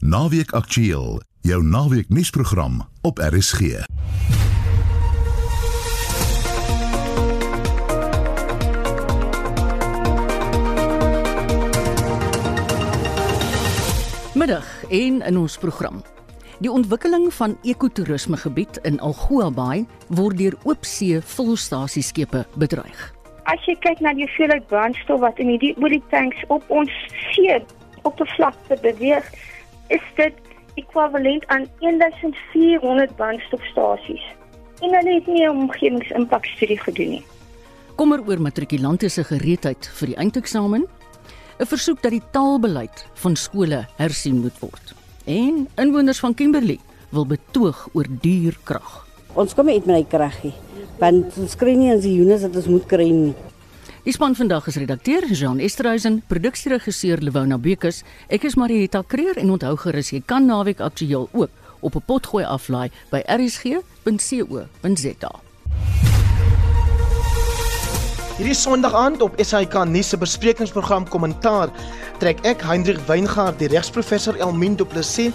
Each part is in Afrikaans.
Naweek Aktueel, jou naweek nuusprogram op RSG. Middag en in ons program. Die ontwikkeling van ekotourisme gebied in Algoa Bay word deur oopsee volstasieskepe bedreig. As jy kyk na die hoeveelheid brandstof wat in hierdie olietanks op ons see oppervlakte beweeg, is dit ekwivalent aan 1400 brandstofstasies. En hulle het nie 'n omgewingsimpakstudie gedoen nie. Kommer oor matrikulante se gereedheid vir die eindeksamen 'n versoek dat die taalbeleid van skole hersien moet word. En inwoners van Kimberley wil betoog oor duur krag. Ons kom uit met die kraggie, want ons kry nie ons units wat ons moet kry nie. Die span vandag is redakteur Jean Esterhuizen, produksieregisseur Lewona Bekus. Ek is Marieta Kreer en onthou gerus jy kan naweek aktueel ook op 'n potgooi aflaai by rsg.co.za. Hierdie Sondag aand op SAK nuus se besprekingsprogram Kommentaar trek ek Hendrik Weingart, die regsprofessor Elmien Du Plessis,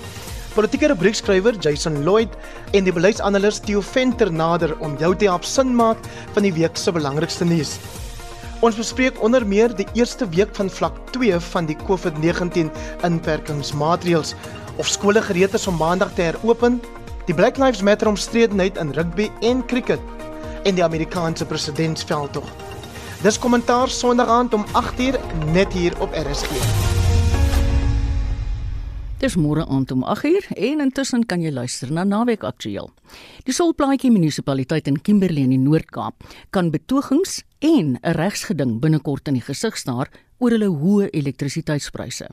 politieke rubriekskrywer Jason Lloyd en die beleidsanalis Theo Venter nader om jou te help sin maak van die week se belangrikste nuus. Ons bespreek onder meer die eerste week van vlak 2 van die COVID-19 inperkingsmaatreëls of skole gereed is om maandag te heropen, die Black Lives Matter omstredenheid in rugby en cricket en die Amerikaanse presidentsveldtog. Dis kommentaar Sondag aand om 8uur net hier op RSG. Dis môre aand om 8uur en intussen kan jy luister na Naweek Aktueel. Die Solplaatjie munisipaliteit in Kimberley in die Noord-Kaap kan betogings en 'n regsgeding binnekort in die gesig staar oor hulle hoë elektrisiteitspryse.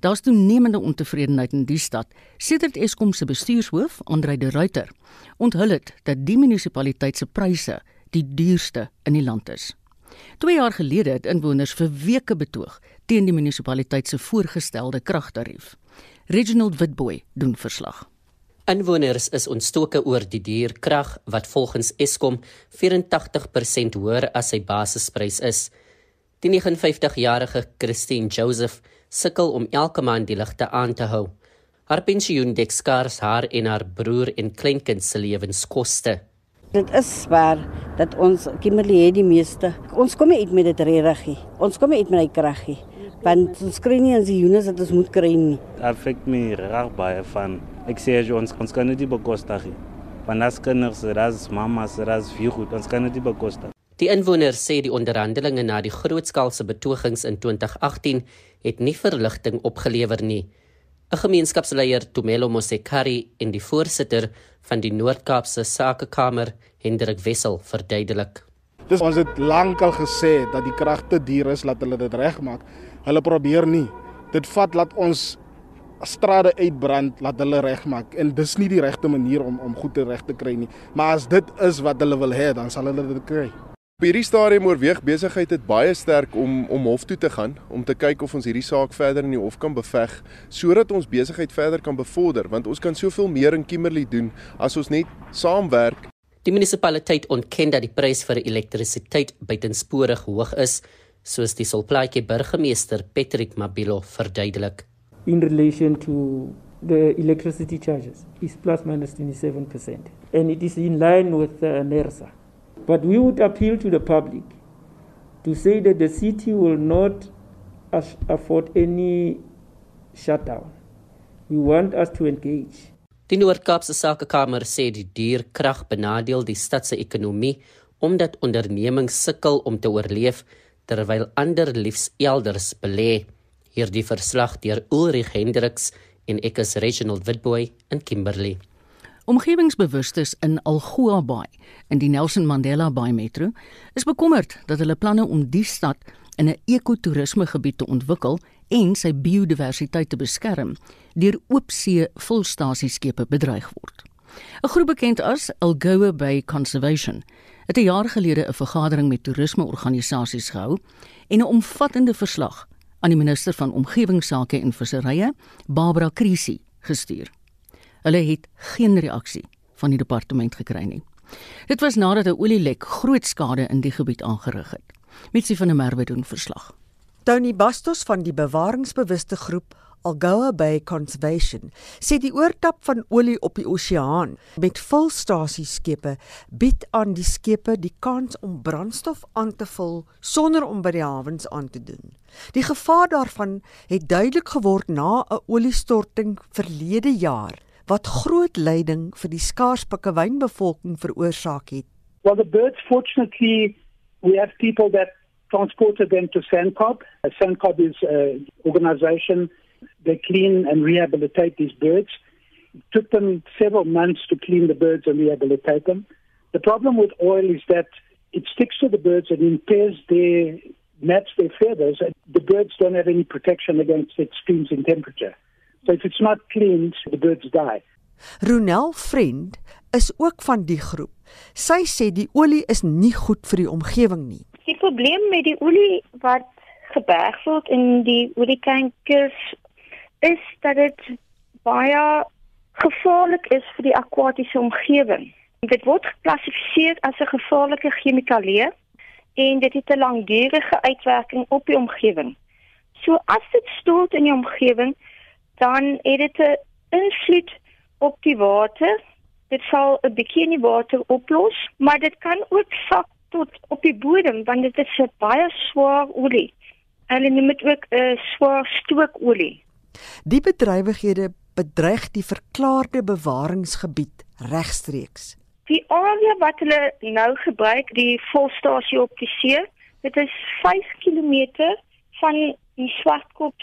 Daar's toenemende ontevredenheid in die stad sedert Eskom se bestuurshoof, Andre de Ruyter, onthul het dat die munisipaliteit se pryse die duurste in die land is. 2 jaar gelede het inwoners vir weke betoog teen die munisipaliteit se voorgestelde kragtarief. Reginald Witboy doen verslag. Inwoners is ontstoke oor die duur krag wat volgens Eskom 84% hoër as sy basisprys is. Die 59-jarige Christine Joseph sukkel om elke maand die ligte aan te hou. Haar pensioen dek skaars haar en haar broer en kleinkind se lewenskoste. Dit is waar dat ons Kimberley het die meeste. Ons kom nie uit met dit regtig. Ons kom nie uit met die kraggie want ons kry nie ons units wat ons moet kry nie. affect my reg baie van ek sê jy ons ons kan dit bekostig. Want as kinders, as mamas, as vir goed, ons kan dit bekostig. Die inwoners sê die onderhandelinge na die grootskaalse betogings in 2018 het nie verligting opgelewer nie. 'n Gemeenskapsleier, Tumelo Mosekari, en die voorsitter van die Noord-Kaapse Sakekamer, Hendrik Wessel, verduidelik. Dis ons het lankal gesê dat die krag te duur is, laat hulle dit regmaak. Hulle probeer nie. Dit vat laat ons strate uitbrand, laat hulle regmaak en dis nie die regte manier om om goed te reg te kry nie. Maar as dit is wat hulle wil hê, dan sal hulle dit kry. Op hierdie stadium oorweeg besigheid dit baie sterk om om hof toe te gaan om te kyk of ons hierdie saak verder in die hof kan beveg sodat ons besigheid verder kan bevorder want ons kan soveel meer in Kimberley doen as ons net saamwerk. Die munisipaliteit ontken dat die prys vir elektrisiteit buitensporig hoog is, soos die Solplaatjie burgemeester Patrick Mabilo verduidelik. in relation to the electricity charges is plus minus 27%. And it is in line with uh, NERSA. But we would appeal to the public to say that the city will not afford any shutdown. We want us to engage. Die Noord-Kaapse Sakekamer sê die duur krag benadeel die stad se ekonomie omdat ondernemings sukkel om te oorleef terwyl ander liefs elders belê. Hierdie verslag deur Ulrich Hendriks en ek is Reginald Witboy in Kimberley. Omgewingsbewustes in Algoa Bay in die Nelson Mandela Bay Metro is bekommerd dat hulle planne om die stad in 'n ekotourisme gebied te ontwikkel en sy biodiversiteit te beskerm deur oopsee volstasieskepe bedreig word. 'n Groep bekend as Algoa Bay Conservation het 'n jaar gelede 'n vergadering met toerismeorganisasies gehou en 'n omvattende verslag aan die minister van omgewingsake en visserye, Barbara Krisi, gestuur. Hulle het geen reaksie van die departement gekry nie. Dit was nadat 'n olielek groot skade in die gebied aangerig het. Mitsi van der Merwe doen verslag. Tony Bastos van die bewaringsbewuste groep Algoa Bay Conservation, sê die oortap van olie op die oseaan met volstasieskepe bied aan die skepe die kans om brandstof aan te vul sonder om by die hawens aan te doen. Die gevaar daarvan het duidelik geword na 'n oliestorting verlede jaar wat groot lyding vir die skaars pikkewynbevolking veroorsaak het. Well the birds fortunately we have people that transported them to Sandcob. Sandcob is an organization that clean and rehabilitate these birds. It took them several months to clean the birds and rehabilitate them. The problem with oil is that it sticks to the birds and impairs their mats their feathers. The birds don't have any protection against extremes in temperature. So if it's not cleaned, the birds die. Ronel Friend is ook van die groep. Sy sê die olie is nie goed vir die omgewing nie. Die probleem met die olie wat geberg word in die olietankers is dat dit baie gevaarlik is vir die akwatiese omgewing. Dit word geklassifiseer as 'n gevaarlike chemikalie en dit het 'n langdurige uitwerking op die omgewing. So as dit stort in die omgewing, dan het dit 'n invloed op die water. Dit sal 'n bietjie in die water oplos, maar dit kan ook sak tot op die bodem want dit is 'n baie swaar olie. Hulle noem dit ook 'n swaar stookolie. Die bedrywighede bedreig die verklaarde bewaringsgebied regstreeks. Die area wat hulle nou gebruik, die volstasie op die see, dit is 5 km van die Swartkop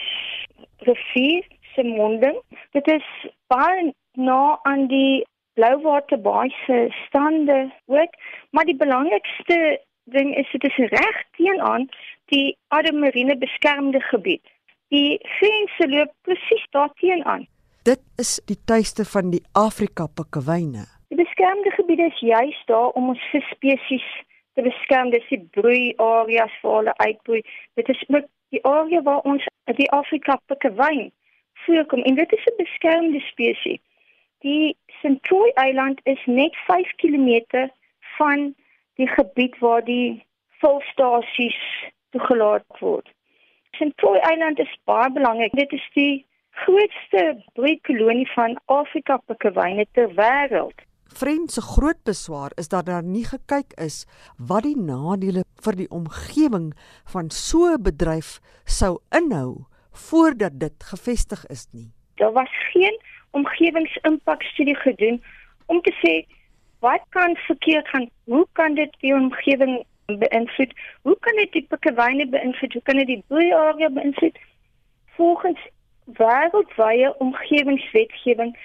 rivier se monding. Dit is baie na aan die Blouwaterbaai se stande ook, maar die belangrikste ding is dit is reg teenoor die Oude Marine beskermde gebied. Die grense loop presies daarteenoor. Dit is die tuiste van die Afrika pikkewyne. Die beskermde gebied is juis daar om ons visspesies te beskerm, dis die broei areas vir hulle uitbroei. Dit is ook die area waar ons die Afrika pikkewyn voorkom en dit is 'n beskermde spesies. Die Sentroy Eiland is net 5 km van die gebied waar die volstasies toegelaat word. Sentroy Eiland is baie belangrik. Dit is die grootste broeikolonie van Afrika pikkewyne ter wêreld. Vriend se groot beswaar is dat daar nie gekyk is wat die nadele vir die omgewing van so 'n bedryf sou inhou voordat dit gevestig is nie. Daar was geen omgewingsimpakstudie gedoen om te sê wat kan verkeerd gaan? Hoe kan dit die omgewing beïnvloed? Hoe kan dit die pikkewyne beïnvloed? Hoe kan dit die broeiarea beïnvloed? Volgens wêreldwye omgewingswetgewing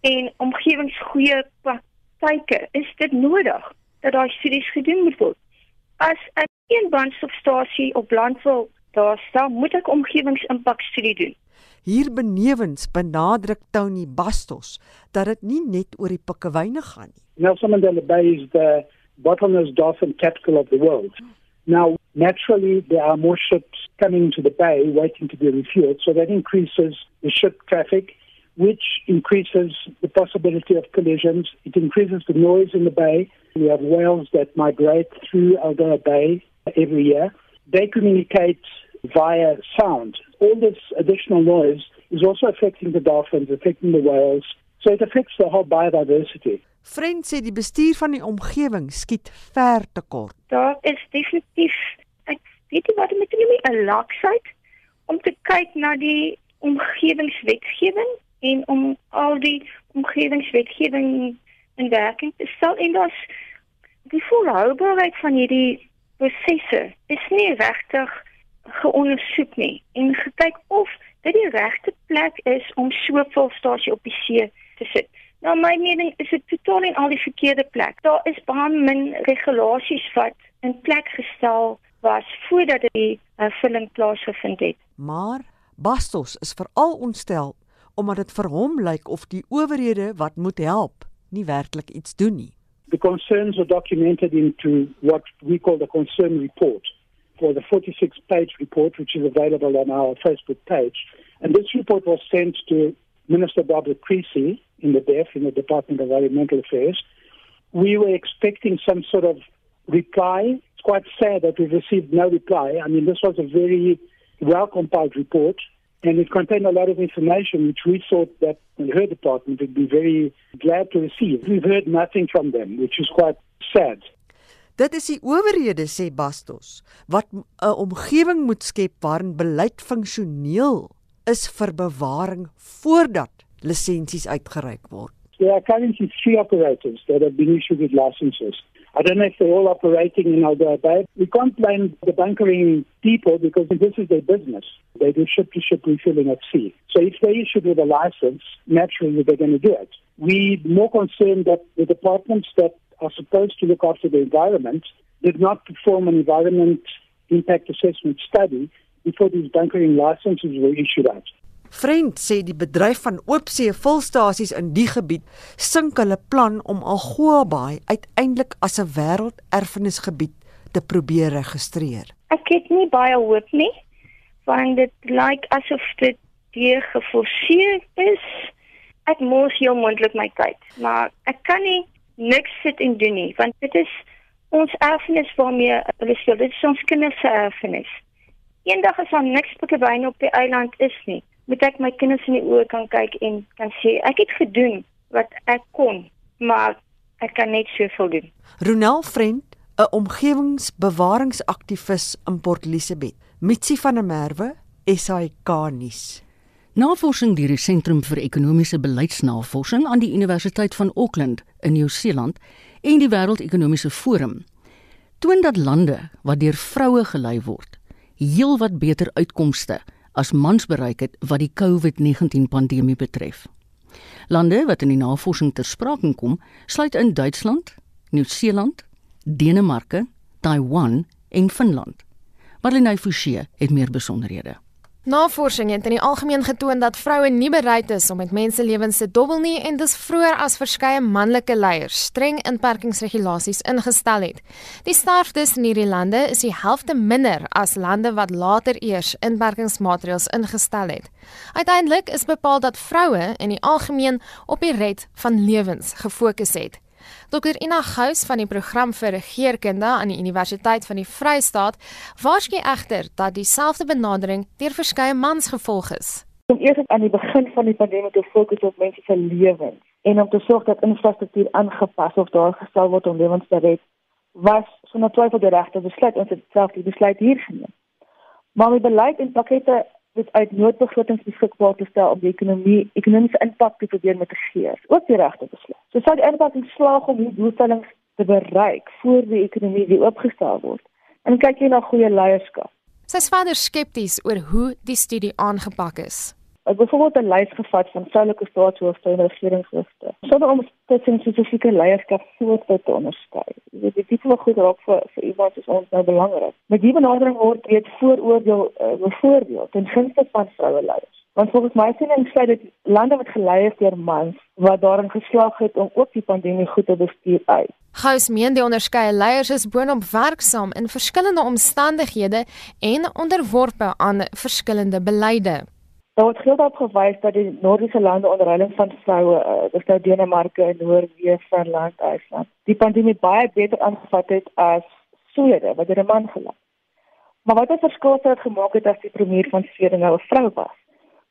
en omgewingsgoeie praktyke is dit nodig dat daai studies gedoen moet word. As 'n een brandstofstasie op land wil daar staan, moet ek omgewingsimpakstudie doen. Hier benewens benadruk Tony Bastos dat dit nie net oor die pikkewyne gaan nie. Nelson Mandela Bay is the bottlenose dolphin capital of the world. Now, naturally, there are more ships coming to the bay waiting to be refueled, so that increases the ship traffic, which increases the possibility of collisions. It increases the noise in the bay. We have whales that migrate through Algoa Bay every year. They communicate via sound. All this additional noise is also affecting the dolphins, affecting the whales. So it affects the whole biodiversity. Vriend sê die bestuur van die omgewing skiet ver te kort. Daar is definitief ek weet nie wat met noem 'n laksheid om te kyk na die omgewingswetgewing en om al die omgewingswetgewing in werking te stel en daar's die volhoubaarheid van hierdie prosesse is nie regtig geondersoek nie en gekyk of dit die regte plek is om so 'n volstasie op die see te sit. Nou my mening is dit totaal en al die verkeerde plek. Daar is baie min regulasies wat in plek gestel was voordat die uh, vulling plaasgevind het. Maar Bastos is veral ontstel omdat dit vir hom lyk of die owerhede wat moet help nie werklik iets doen nie. The concerns are documented into what we call the concern report for the 46 page report, which is available on our Facebook page. And this report was sent to Minister Barbara Creasy in the DEF, in the Department of Environmental Affairs. We were expecting some sort of reply. It's quite sad that we've received no reply. I mean, this was a very well compiled report. and it contained a lot of information which we thought that her department would be very glad to receive. We've heard nothing from them, which is quite sad. Dit is die owerhede sê Bastos wat 'n omgewing moet skep waarin beleid funksioneel is vir bewaring voordat lisensies uitgereik word. There are currently three operators that have been issued with licenses. I don't know if they're all operating in Alberta. We can't blame the bunkering people because this is their business. They do ship to ship refilling at sea. So if they issued with a license, naturally they're going to do it. We're more concerned that the departments that are supposed to look after the environment did not perform an environment impact assessment study before these bunkering licenses were issued out. Vriend sê die bedryf van oopsee volstasies in die gebied sink hulle plan om Algoa Bay uiteindelik as 'n wêrelderfenisgebied te probeer registreer. Ek het nie baie hoop nie, want dit lyk asof dit deur geforseer is. Ek moes heel moontlik my tyd, maar ek kan nie niks sit en doen nie, want dit is ons erfenis waarmee hulle sê dit is ons kinders se erfenis. Eendag as daar niks pikkewyne op die eiland is nie, moet ek my kinders in die oë kan kyk en kan sê ek het gedoen wat ek kon, maar ek kan net soveel doen. Ronel Vriend, 'n omgewingsbewaringsaktivis in Port Elizabeth. Mitsi van der Merwe, SAK nuus. Navorsing deur die Sentrum vir Ekonomiese Beleidsnavorsing aan die Universiteit van Auckland in Nieu-Seeland en die Wêreldekonomiese Forum toon dat lande wat deur vroue gelei word, heelwat beter uitkomste as mans bereik het wat die COVID-19 pandemie betref. Lande wat in die navorsing ter sprake kom, sluit in Duitsland, Nieu-Seeland, Denemarke, Taiwan en Finland. Marlene Forsie het meer besonderhede. Navorsing het in die algemeen getoon dat vroue nie bereid is om met menselewens te dobbel nie en dis vroeër as verskeie manlike leiers streng inperkingsregulasies ingestel het. Die sterftes in hierdie lande is die helfte minder as lande wat later eers inperkingsmaatreëls ingestel het. Uiteindelik is bepaal dat vroue in die algemeen op die red van lewens gefokus het. Dr Ina Gous van die program vir regeringskunde aan die Universiteit van die Vrystaat waarsku egter dat dieselfde benadering deur verskeie mans gevolg is. Om eers aan die begin van die pandemie te fokus op mense se lewens en om te sorg dat infrastruktuur aangepas of daar gestel word om lewens te red, was sonder twyfel die regte besluit ons het self die besluit hier geneem. Maar met beleid en pakkette dit uit noodbegrotings beskikbaar te stel om die ekonomie ekonomiese impak te probeer mitigeer. Ook die regte besluit. So sou die inpassing slaag om die doelstellings te bereik voor die ekonomie weer oopgestel word. En kyk jy na goeie leierskap. Sy is verder skepties oor hoe die studie aangepak is. Ek het byvoorbeeld 'n lys gevat van vroulike staatshoofde en regeringshoofde. Sonder om tussen spesifieke leierskap soorte te onderskei. Dit is wat goed raak vir vir iemand soos ons nou belangrik. Met die benadering word weet vooroordeel uh, byvoorbeeld ten gunste van vroue leiers. Want volgens my sien en sê dit lande wat gelei is deur mans wat daarin geslaag het om ook die pandemie goed te bestuur uit. Gous meen die onderskeie leiers is boonop werksaam in verskillende omstandighede en onderworpe aan verskillende beleide. Daar word gereeld gewys dat die noordiese lande onder leiding van vroue, uh, dis nou Denemarke, Noorwe, Finland, IJsland, die pandemie baie beter aangevat het as Swede wat deur 'n man gelei. Maar wat het verskil het gemaak het as die premier van Swede nou 'n vrou was?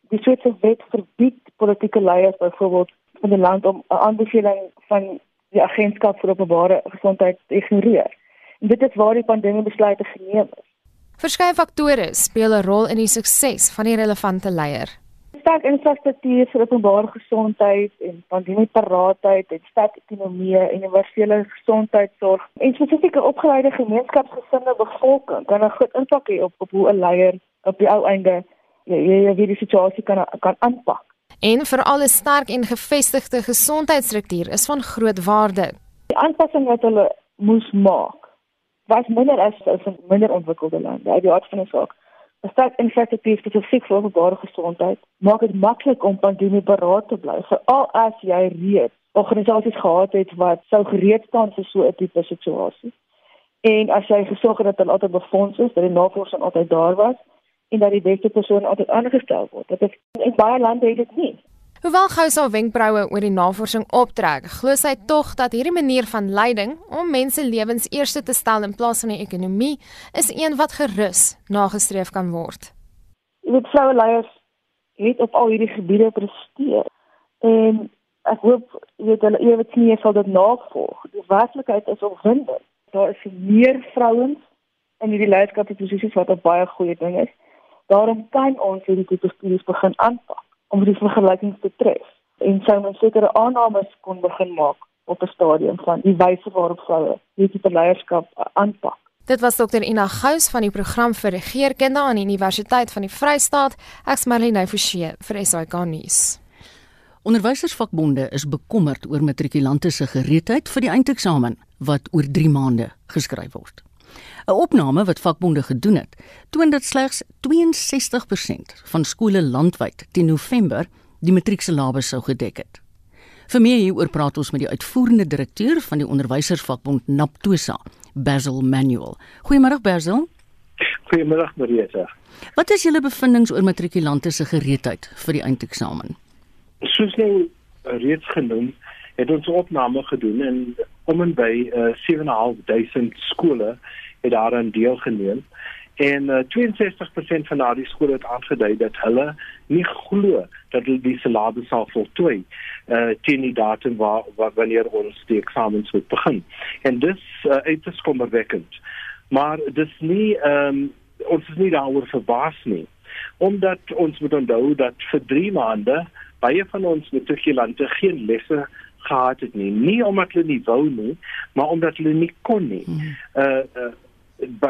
Die Swede wet verbied politieke leiers byvoorbeeld van die land om 'n aanbeveling van die agentskap vir openbare gesondheid te ignoreer. En dit is waar die pandemie besluite geneem is. Verskeie faktore speel 'n rol in die sukses van die relevante leier. Sterk infrastruktuur vir openbare gesondheid en pandemieparaatheid en sterk ekonomie en universele gesondheidsorg en spesifieke opgeleide gemeenskapsgesinde bevolking kan 'n groot impak hê op op hoe 'n leier op die ou einde jy jy wie die situasie kan kan aanpak. En vir alle sterk en gevestigde gesondheidsstruktuur is van groot waarde. Die aanpassing wat hulle moes maak was minder as as in minder ontwikkelde lande. Uit die aard van die saak. As dit infektief spesifiek vir openbare gesondheid, maak dit maklik om pandemie beraad te bly. Veral as jy reeds organisasies gehad het wat sou gereed staan vir so 'n tipe situasie. En as jy gesorg het dat hulle altyd befonds is, dat die navorsing altyd daar was en dat die beste persoon altyd aangestel word. Dit is in baie lande het dit nie. Hoewel gou sal wenkbroue oor die navorsing optrek, glo sy tog dat hierdie manier van leiding om mense lewens eerste te stel in plaas van die ekonomie is een wat gerus nagestreef kan word. Dit vroue leiers het op al hierdie gebiede presteer. En ek hoop jy weet hulle ewig nie sal dit navolg. Die werklikheid is opwindend. Daar is meer vrouens in hierdie leierskapsposisies wat 'n baie goeie ding is. Daarom kan ons hierdie studies begin aanpak om die vergelykings te tref en sou ons sekere aannames kon begin maak op 'n stadium van die wyse waarop vroue hierdie tipe leierskap aanpak. Dit was Dr Ina Gous van die program vir regeringskunde aan die Universiteit van die Vrystaat. Ek's Marlene Forsie vir SAK nuus. Onderwysersvakbonde is bekommerd oor matrikulante se gereedheid vir die eindeksamen wat oor 3 maande geskryf word. 'n Opname wat vakbonde gedoen het, toon dat slegs 62% van skole landwyd teen November die matriekselabes sou gedek het. Vir meer hieroor praat ons met die uitvoerende direkteur van die onderwysersvakbond Naptosa, Basil Manuel. Goeiemôre Basil. Goeiemôre Marieta. Wat is julle bevindinge oor matrikulante se gereedheid vir die eindeksamen? Soos nou reeds genoem, het ons opname gedoen en om en by uh, 7.500 skole het daaraan deelgeneem en uh, 62% van daardie skole het aangedui dat hulle nie glo dat hulle die syllabus sal voltooi uh, teen die datum waar, waar wanneer ons die eksamens moet begin. En dis uh, uiters kommerwekkend. Maar dis nie um, ons is nie daaroor verbaas nie omdat ons moet onthou dat vir 3 maande baie van ons matrikulante geen lesse gehad het nie. Nie omdat hulle nie wou nie maar omdat hulle nie kon nie. Hmm. uh, uh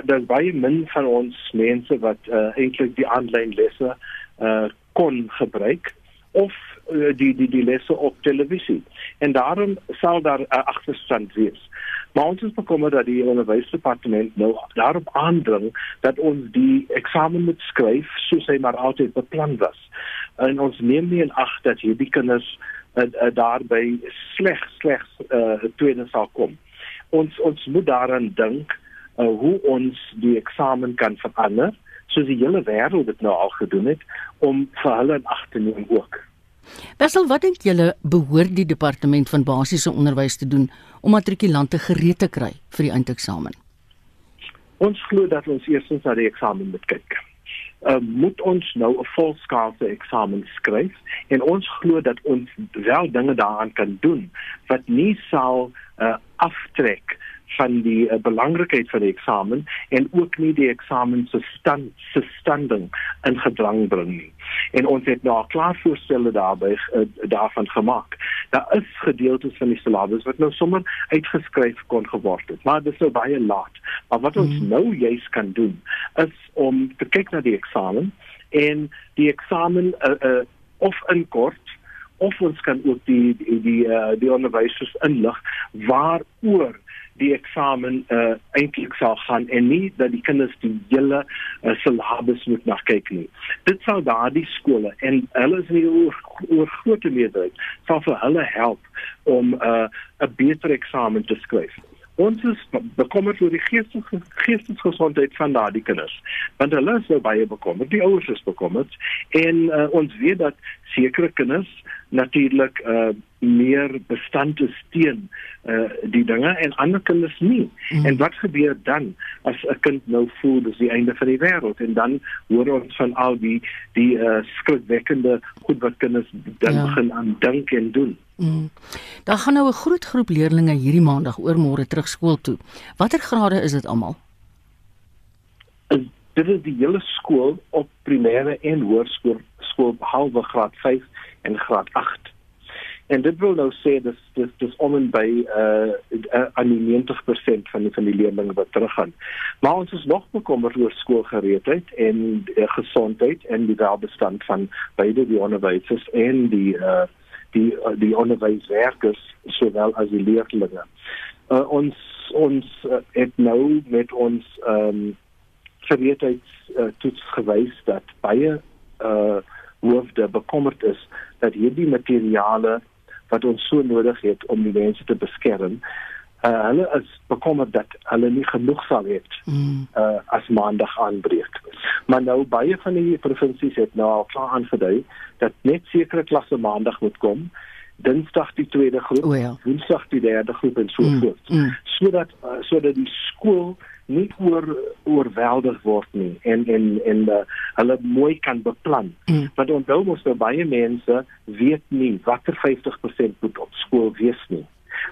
daar's baie min van ons mense wat uh, eintlik die aanlyn lesse uh, kon gebruik of uh, die die die lesse op televisie. En daarom sal daar 'n uh, agterstand wees. Maar ons is bekommerd dat die onderwysdepartement nou daarop aandring dat ons die eksamen moet skryf soos hy maar altyd beplan was. En ons neem nie in ag dat hierdie kinders uh, uh, daarby sleg sleg uh, tweede sal kom. Ons ons moet daaraan dink uh, hoe ons die eksamen kan verander soos die hele wêreld dit nou al gedoen het om vir hulle in ag te neem ook. Wessel, wat dink julle behoort die departement van basiese onderwys te doen om matrikulante gereed te kry vir die eindeksamen? Ons glo dat ons eers na die eksamen moet kyk uh, moet ons nou 'n volskaalse eksamen skryf? En ons glo dat ons wel dinge daaraan kan doen wat nie sal uh, aftrek van die uh, belangrikheid van die eksamen en ook nie die eksamen se stand se standing in gedrang bring nie. En ons het nou klaar voorstelle daarbey uh, daarvan gemaak. Daar is gedeeltes van die syllabus wat nou sommer uitgeskryf kon geword het, maar dit is nou baie laat. Maar wat ons hmm. nou juis kan doen is om te kyk na die eksamen en die eksamen uh, uh, of in kort of ons kan ook die die die, uh, die onderwysers inlig waaroor die eksamen uh, eintlik sal gaan en nie dat die kinders die hele uh, syllabus moet na kyk nie. Dit sal daardie skole en hulle is nie oor, oor groot meerderheid sal vir hulle help om uh, 'n uh, beter eksamen te skryf. Ons is bekommerd oor die geestelike geestesgesondheid van daardie kinders. Want hulle is nou baie bekommerd, die ouers is bekommerd en uh, ons weet dat sekere kinders natuurlik uh meer bestand is teen uh die dinge en ander kinders nie. Mm. En wat gebeur dan as 'n kind nou voel dis die einde van die wêreld en dan hoor ons van al die die uh skrikwekkende goed wat kinders dan ja. begin aan dink en doen. Mm. Daar gaan nou 'n groot groep leerders hierdie maandag oormôre terug skool toe. Watter grade is dit almal? Dit is die hele skool op primêre en hoërskool skool behalwe graad 5 en graad 8. En dit wil nou sê dis dis dis om en by uh, uh aan die 90% van die van die leerders wat teruggaan. Maar ons is nog bekommerd oor skoolgereedheid en uh, gesondheid en die welbestand van beide die onderwysers en die uh die uh, die onderwyswerkers sowel as die leerders. Uh, ons ons uh, het nou met ons ehm um, gereedheids uh, toets gewys dat baie uh hoofde bekommerd is dat hierdie materiale wat ons so nodig het om die mense te beskerm uh, hulle is bekommerd dat hulle nie genoeg sal hê mm. uh, as maandag aanbreek maar nou baie van die provinsies het nou al klaar aangedui dat net sekere klasse maandag moet kom dinsdag die tweede groep oh, ja. woensdag die derde groep en so mm. voort mm. sodat uh, sodat die skool nie oor oorweldig word nie en en en uh, hulle mooi kan beplan. Mm. Want onthou mos nou baie mense weet nie watter 50% moet op skool wees nie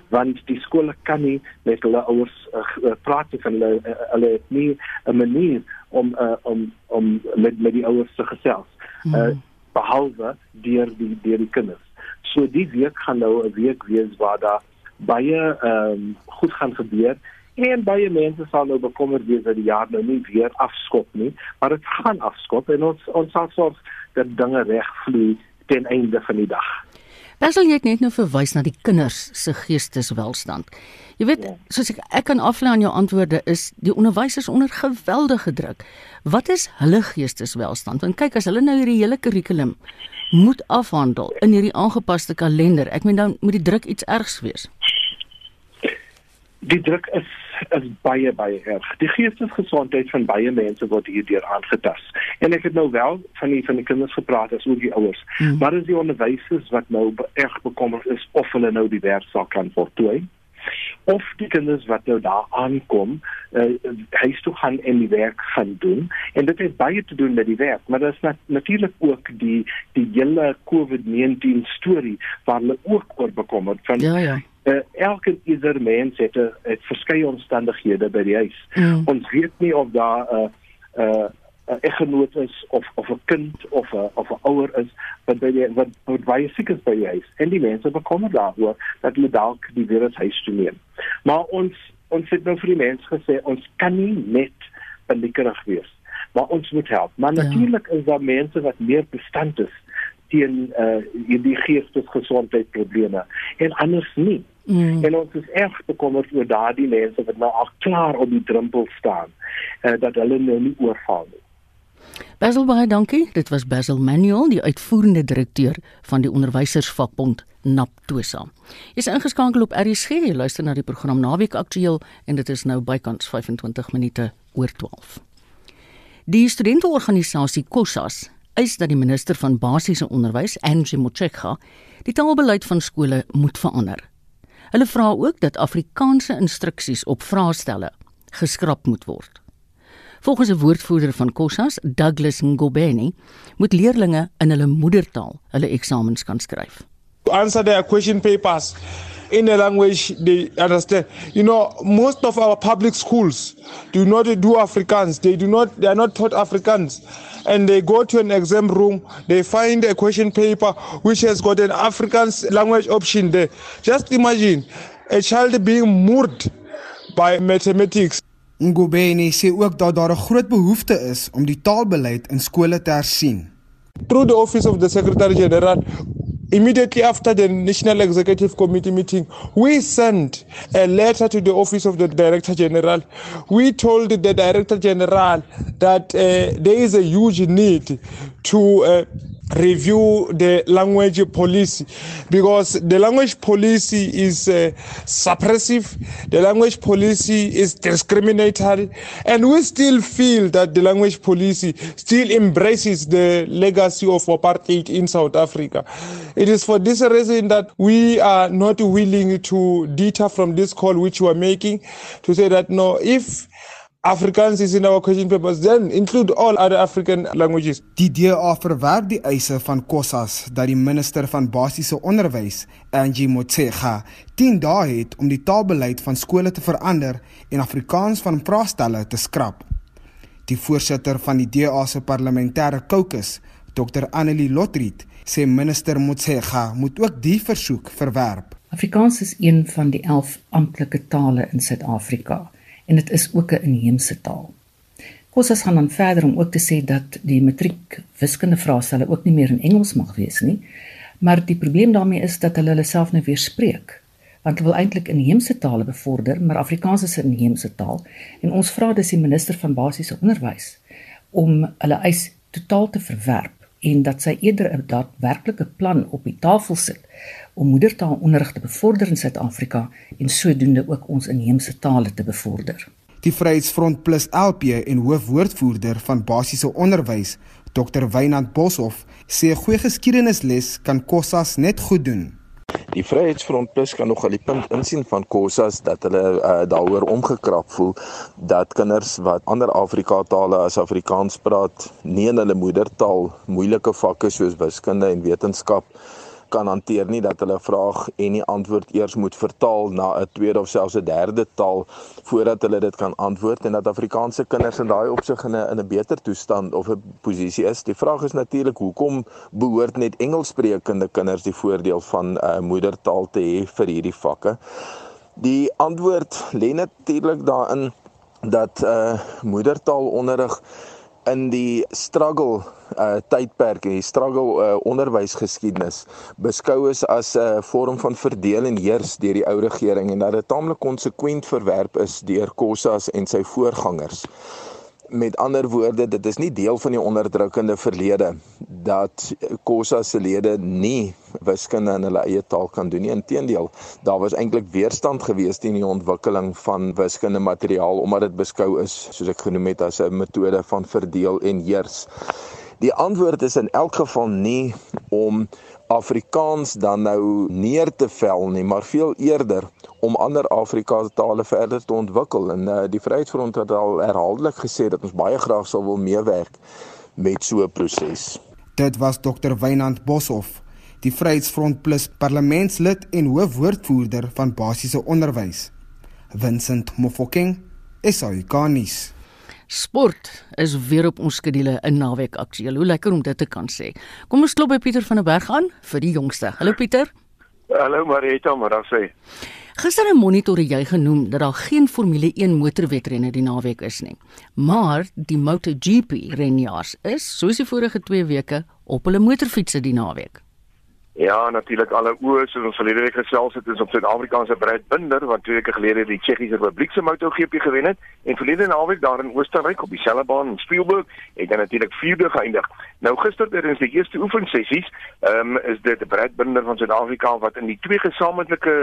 want die skole kan nie met hulle ouers uh, praat nie van hulle uh, hulle het nie 'n manier om uh, om om met met die ouers te gesels. Uh, mm. behalwe deur die deur die kinders. So die week gaan nou 'n week wees waar daar baie ehm um, goed gaan gebeur en baie mense sal nou bekommerd wees dat die jaar nou nie weer afskop nie, maar dit gaan afskop en ons ons sal sorg dat dinge regvloei ten einde van die dag. Basil jy het net nou verwys na die kinders se geesteswelstand. Jy weet, ja. soos ek ek kan aflei aan jou antwoorde is die onderwysers onder geweldige druk. Wat is hulle geesteswelstand? Want kyk as hulle nou hierdie hele kurrikulum moet afhandel in hierdie aangepaste kalender. Ek meen dan moet die druk iets ergs wees. Die druk is is baie baie erg. Die geestesgesondheid van baie mense word hierdeur aangetast. En ek het nou wel van die van die kinders gepraat as ook die ouers. Hmm. Maar is die onderwysers wat nou erg bekommerd is of hulle nou die werk sal kan voltooi? of die kinders wat nou daar aankom, uh, huis toe gaan en die werk gaan doen en dit het baie te doen met die werk, maar dit is nat natuurlik ook die die hele COVID-19 storie waar hulle ook oor bekommerd van Ja ja uh, elke ieder mens het 'n verskeie omstandighede by die huis. Mm. Ons weet nie of daar 'n uh, 'n uh, 'n eggenoot is of of 'n kind of 'n of 'n ouer is wat by die wat, wat baie siek is by die huis. En die mense bekommer daaroor dat hulle dalk die virus huis toe neem. Maar ons ons het nou vir die mense gesê ons kan nie net paniekerig wees. Maar ons moet help. Maar ja. natuurlik is daar mense wat meer bestand is teen uh die geestesgesondheidprobleme en anders nie. Mm. En ons is erg bekommerd oor daardie mense wat nou al klaar op die drempel staan uh dat hulle nou nie oorval nie. Basil baie dankie. Dit was Basil Manuel, die uitvoerende direkteur van die onderwysersvakbond Naptosa. Jy's ingeskakel op RSG. Jy luister na die program Naweek Aktueel en dit is nou bykans 25 minute oor 12. Die studenteorganisasie Kossas eis dat die minister van basiese onderwys, Angie Motshekga, die taalbeleid van skole moet verander. Hulle vra ook dat Afrikaanse instruksies op vraestelle geskraap moet word. Volgens 'n woordvoerder van Kossas, Douglas Ngobeni, moet leerders in hulle moedertaal hulle eksamens kan skryf. Answer their question papers in a language they understand. You know, most of our public schools do not do Afrikaans. They do not. They are not taught Afrikaans, and they go to an exam room. They find a question paper which has got an Afrikaans language option there. Just imagine a child being moved by mathematics. Ngobeni sê ook dat daar 'n groot behoefte is om die taalbeleid in skole te hersien. Through the office of the Secretary General, immediately after the National Executive Committee meeting, we sent a letter to the office of the Director General. We told the Director General that uh, there is a huge need to uh, review the language policy. Because the language policy is uh, suppressive the language policy is discriminatory and we still feel that the language policy still embraces the legacy of apartheid in South Africa. It is for this reason that we are not willing to deter from this call which we are making to say that no if Afrikaans is in our question papers then include all other African languages. Die DA verwerp die eise van Kossas dat die minister van basiese onderwys, Angie Motshega, 10 dae het om die taalbeleid van skole te verander en Afrikaans van vraestelle te skrap. Die voorsitter van die DA se parlementêre kokes, Dr Annelie Lotriet, sê minister Motshega moet ook die versoek verwerp. Afrikaans is een van die 11 amptelike tale in Suid-Afrika en dit is ook 'n inheemse taal. Kossas gaan dan verder om ook te sê dat die matriek wiskunde vraestelle ook nie meer in Engels mag wees nie, maar die probleem daarmee is dat hulle hulle self nou weer spreek want hulle wil eintlik inheemse tale bevorder, maar Afrikaans is 'n inheemse taal en ons vra dus die minister van basiese onderwys om hulle eis totaal te verwerp en dat sy eerder 'n daadwerklike plan op die tafel sit om moedertaalonderrig te bevorder in Suid-Afrika en sodoende ook ons inheemse tale te bevorder. Die Vryheidsfront Plus LP en hoofwoordvoerder van basiese onderwys, Dr. Wynand Boshoff, sê 'n goeie geskiedenisles kan Kossas net goed doen. Die Vryheidsfront Plus kan nog al die punt insien van Kossas dat hulle uh, daaroor omgekrap voel dat kinders wat ander Afrika tale as Afrikaans praat, nie in hulle moedertaal moeilike vakke soos wiskunde en wetenskap kan hanteer nie dat hulle vraag en die antwoord eers moet vertaal na 'n tweede of selfs 'n derde taal voordat hulle dit kan antwoord en dat Afrikaanse kinders in daai opsig in 'n in 'n beter toestand of 'n posisie is. Die vraag is natuurlik hoekom behoort net Engelssprekende kinders die voordeel van 'n uh, moedertaal te hê vir hierdie vakke? Die antwoord lê natuurlik daarin dat 'n uh, moedertaalonderrig in die struggle uh tydperk en die struggle uh onderwysgeskiedenis beskou is as 'n uh, vorm van verdeel en heers deur die ou regering en dat dit taamlik konsekwent verwerp is deur Kossas en sy voorgangers. Met ander woorde dit is nie deel van die onderdrukkende verlede dat Kossa se lede nie wiskunde in hulle eie taal kan doen nie. Inteendeel daar was eintlik weerstand gewees teen die ontwikkeling van wiskunde materiaal omdat dit beskou is soos ek genoem het as 'n metode van verdeel en heers die antwoord is in elk geval nie om Afrikaans dan nou neer te vel nie, maar veel eerder om ander Afrikaanse tale verder te ontwikkel. En uh, die Vryheidsfront het al herhaaldelik gesê dat ons baie graag sal wil meewerk met so 'n proses. Dit was Dr. Wynand Boshoff, die Vryheidsfront Plus parlementslid en hoofwoordvoerder van basiese onderwys. Vincent Mofokeng, SAICanis. Sport is weer op ons skedule in naweek aktueel. Hoe lekker om dit te kan sê. Kom ons klop by Pieter van der Berg aan vir die jongste. Hallo Pieter. Hallo Marita, maar dan sê. Gister 'n monitor het jy genoem dat daar geen Formule 1 motorwedrenne die naweek is nie. Maar die MotoGP renjaars is, soos die vorige 2 weke, op hulle motorfietsse die naweek. Ja, natuurlik alle oë soos ons verlede week gesels het is op Suid-Afrikaanse Brad Binder wat twee weke gelede die Tsjechiese Republiek se MotoGP gewen het en verlede naweek daar in Oostenryk op dieselfde baan in Spielberg het hy natuurlik vierde geëindig. Nou gister tydens die eerste oefensessies, ehm um, is dit Brad Binder van Suid-Afrika wat in die twee gesamentlike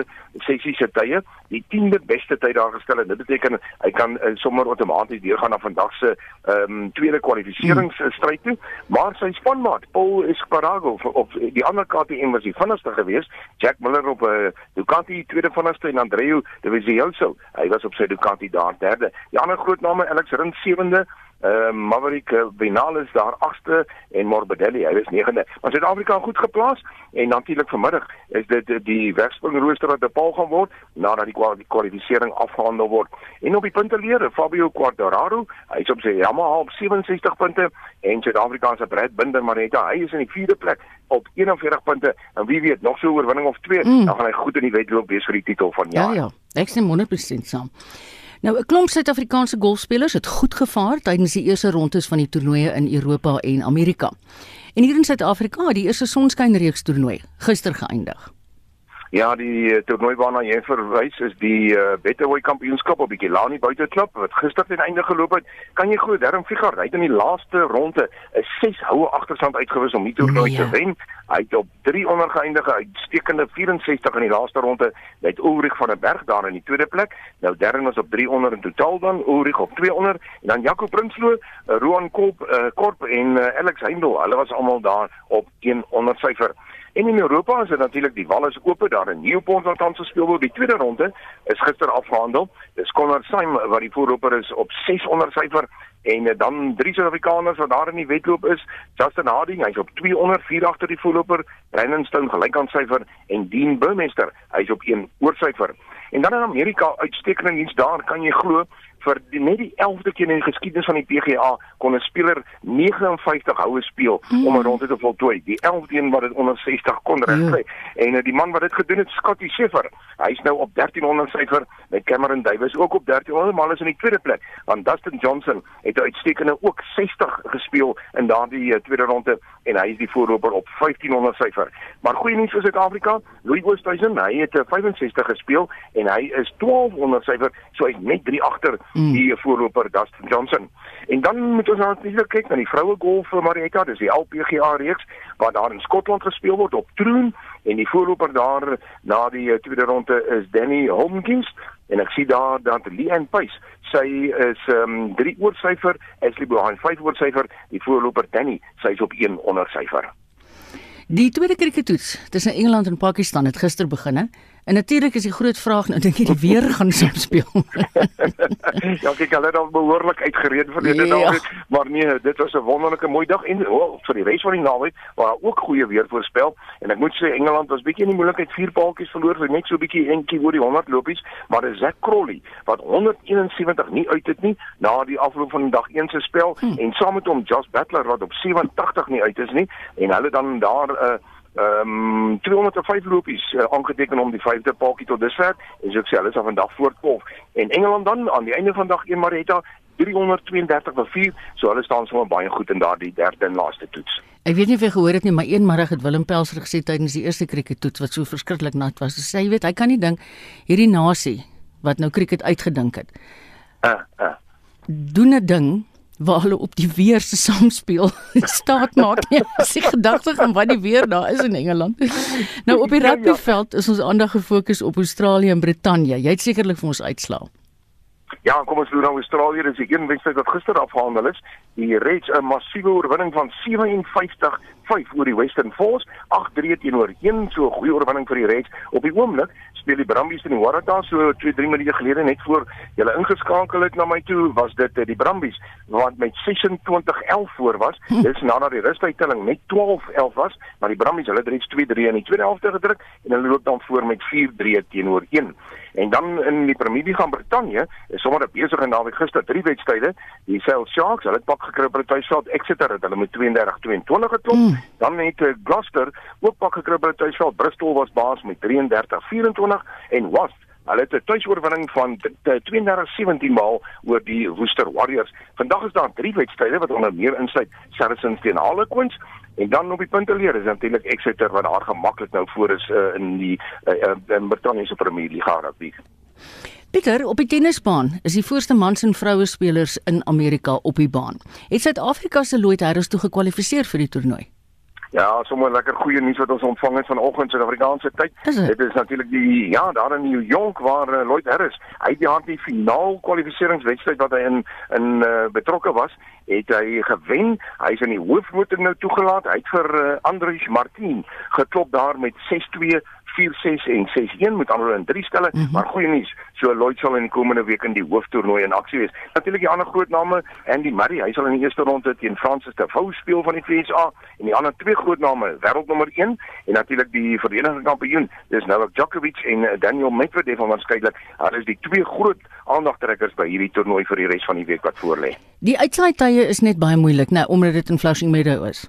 sessies se tye die 10de beste tyd daar gestel het. Dit beteken hy kan uh, sommer outomaties deurgaan na vandag se ehm um, tweede kwalifikasieringsstryd toe, maar sy spanmaat Paul Espargaro op die ander kant een was die vinnigste geweest. Jack Miller op 'n uh, Ducati tweede vinnigste en Andreu Dovizioso. Hy was op sy Ducati daar derde. Die ander groot name Alex Rins sewende. Uh, Maverick Vinales daar 8ste en Morbidelli hy is 9de. Maar Suid-Afrika goed geplaas en natuurlik vanmiddag is dit die wegspringrooster wat bepaal gaan word nadat die kwalifikasie afgehandel word. En op die punteleer Fabio Quartararo, hy's op sy Yamaha op 67 punte en Suid-Afrika se Brad Binder Marita, hy is in die 4de plek op 41 punte en wie weet nog so 'n oorwinning of twee, mm. dan gaan hy goed in die wedloop wees vir die titel van jaar. Ja ja, ek stem 100% saam. Nou 'n klomp Suid-Afrikaanse golfspelers het goed gevaar tydens die eerste rondes van die toernooie in Europa en Amerika. En hier in Suid-Afrika het die eerste sonskynreeks toernooi gister geëindig. Ja, die uh, toernooi waarna jy verwys is die uh, Betaway Kampioenskap op die Kilani Buiteklub wat gister ten einde geloop het. Kan jy glo Darren Figart het in die laaste ronde 'n 6 houe agterstand uitgewis om die toernooi nee, ja. te wen. Hy het op 3 onder geëindig, uitstekende 64 in die laaste ronde. Hy het Ulrich van der Berg daar in die tweede plek. Nou Darren was op 3 onder in totaal dan Ulrich op 2 onder en dan Jaco Prinsloo, uh, Roan Kop, uh, Korp en uh, Alex Heindel. Hulle was almal daar op 1 onder syfer. En in Europa is dit natuurlik die wal is oop daar in Newport wat tans gespeel word. Die tweede ronde is gister afgehandel. Dis Connor Syme wat die voorloper is op 600 syfer en uh, dan drie Suid-Afrikaners wat daar in die wedloop is. Justin Harding, hy's op 200 4 agter die voorloper. Brandon Stone gelyk aan syfer en Dean Burmester, hy's op 1 oor syfer. En dan in Amerika uitstekende nuus daar, kan jy glo, vir die, net die 11de keer in die geskiedenis van die PGA kon 'n speler 59 houe speel mm. om 'n ronde te voltooi. Die 11de een wat dit onder 60 kon regkry. Mm. En uh, die man wat dit gedoen het, Scotty Scheffler, hy's nou op 1300 syfer met Cameron Davis ook op 1300, maar is in die tweede plek. Want Dustin Johnson het uitstekende ook 60 gespeel in daardie uh, tweede ronde en hy is die voorloper op 1500 syfer. Maar goeie nuus vir Suid-Afrika, Louis Oosthuizen, hy het 65 uh, gespeel en hy is 1200 syfer, so hy's net 3 agter mm. die voorloper Dustin Johnson. En dan moet ons nou net kyk na die vroue golf vir Marietta, dis die LPGA reeks wat daar in Skotland gespeel word op Troon en die voorloper daar na die eh, tweede ronde is Danny Holmkins en ek sien daar dat Leanne Pace sy is um, 3 oor syfer, Ashley Bohan 5 oor syfer, die voorloper Danny sy is op 1 onder syfer. Die tweede krieketoets tussen Engeland en Pakistan het gister begin hè. En natuurlik is die groot vraag nou dink jy die weer gaan saamspeel. ja, kyk hulle het al behoorlik uitgereed vir dit ja. naweek, maar nee, dit was 'n wonderlike mooi dag en oh, vir die res van die naweek waar ook goeie weer voorspel en ek moet sê Engeland was bietjie in die moeilikheid vier paaltjies verloor vir net so bietjie eentjie oor die 100 lopies, maar dis Zack Crowley wat 171 nie uit het nie na die afloop van dag 1 se spel hm. en saam met hom Josh Butler wat op 87 nie uit is nie en hulle dan daar 'n uh, ehm um, 205 lopies uh, aangeteken om die vyfde paaltjie tot dusver en so sê hulle sal vandag voortkom en Engeland dan aan die einde van dag 1 Marita 332 vir 4 so hulle staan sommer baie goed in daardie derde en laaste toets. Ek weet nie of jy gehoor het nie maar eenmiddag het Willem Pelser gesê tydens die eerste krieketoets wat so verskriklik nat was. Hy sê jy weet hy kan nie dink hierdie nasie wat nou krieket uitgedink het. Uh uh doen 'n ding waar hulle op die weer se samespeel staat maak nie. As jy gedagte aan wat die weer daar is in Engeland. Nou op die ja, ja. rugbyveld is ons aandag gefokus op Australië en Brittanje. Jy het sekerlik vir ons uitslaa. Ja, kom ons loer nou Australië, dis die een wedstryd wat gister afgehandel is. Die Reds 'n massiewe oorwinning van 57 5 oor die Western Force, 8-3 teenoor 1, so 'n goeie oorwinning vir die Reds. Op die oomblik speel die Brumbies in die Waratahs so 2-3 minute gelede net voor hulle ingeskakel het na my toe, was dit eh, die Brumbies wat met 26-11 voor was. Hm. Dis nadat die rustuittelling net 12-11 was, maar die Brumbies hulle het reeds 2-3 in die tweede helfte gedruk en hulle loop dan voor met 4-3 teenoor 1. En dan in die Premier League van Brittanje, is sommer besig en naweek. Gister drie wedstryde, die Sale Sharks, hulle het pak gekry by Tuisveld Exeter het hulle met 32-22 geklop. Mm. Dan het uh, Gloucester ook pak gekry by Tuisveld Bristol was baas met 33-24 en Wasp Hulle het 'n tuisoorwinning van 32-17 maal oor die Worcester Warriors. Vandag is daar drie wedstryde wat onder meer insluit Saracens teen Harlequins en dan op die punteleer is natuurlik Exeter wat daar gemaklik nou voor is uh, in die uh, uh, Britanniese Premier League rugby. Pieter, op die tennisbaan is die voorste mans en vroue spelers in Amerika op die baan. Het Suid-Afrika se Lloyd Harris toe gekwalifiseer vir die toernooi? Ja, sommer lekker goeie nuus wat ons ontvang het vanoggend in Suid-Afrikaanse tyd. Dit is natuurlik die ja, daar in New York waar uh, Lloyd Harris, hy het die hart die finaal kwalifikasiewedstryd wat hy in in uh, betrokke was, het hy gewen. Hy is in die hoofmotor nou toegelaat. Hy het vir uh, Andrej Martin geklop daar met 6-2 4-6 en 6-1 met ander in drie stelle, mm -hmm. maar goeie nuus. So Lloyd sal in die komende week in die hooftoernooi in aksie wees. Natuurlik die ander groot name, Andy Murray, hy sal in die eerste ronde teen Francis Tiafoe speel van die FSA en die ander twee groot name, wêreldnommer 1 en natuurlik die verenigde kampioen, dis Novak Djokovic en eh, Daniel Medvedev waarskynlik. Hulle is die twee groot aandagtrekkers by hierdie toernooi vir die res van die week wat voorlê. Die uitsaai tye is net baie moeilik, nou omdat dit in Flushing Meadows is.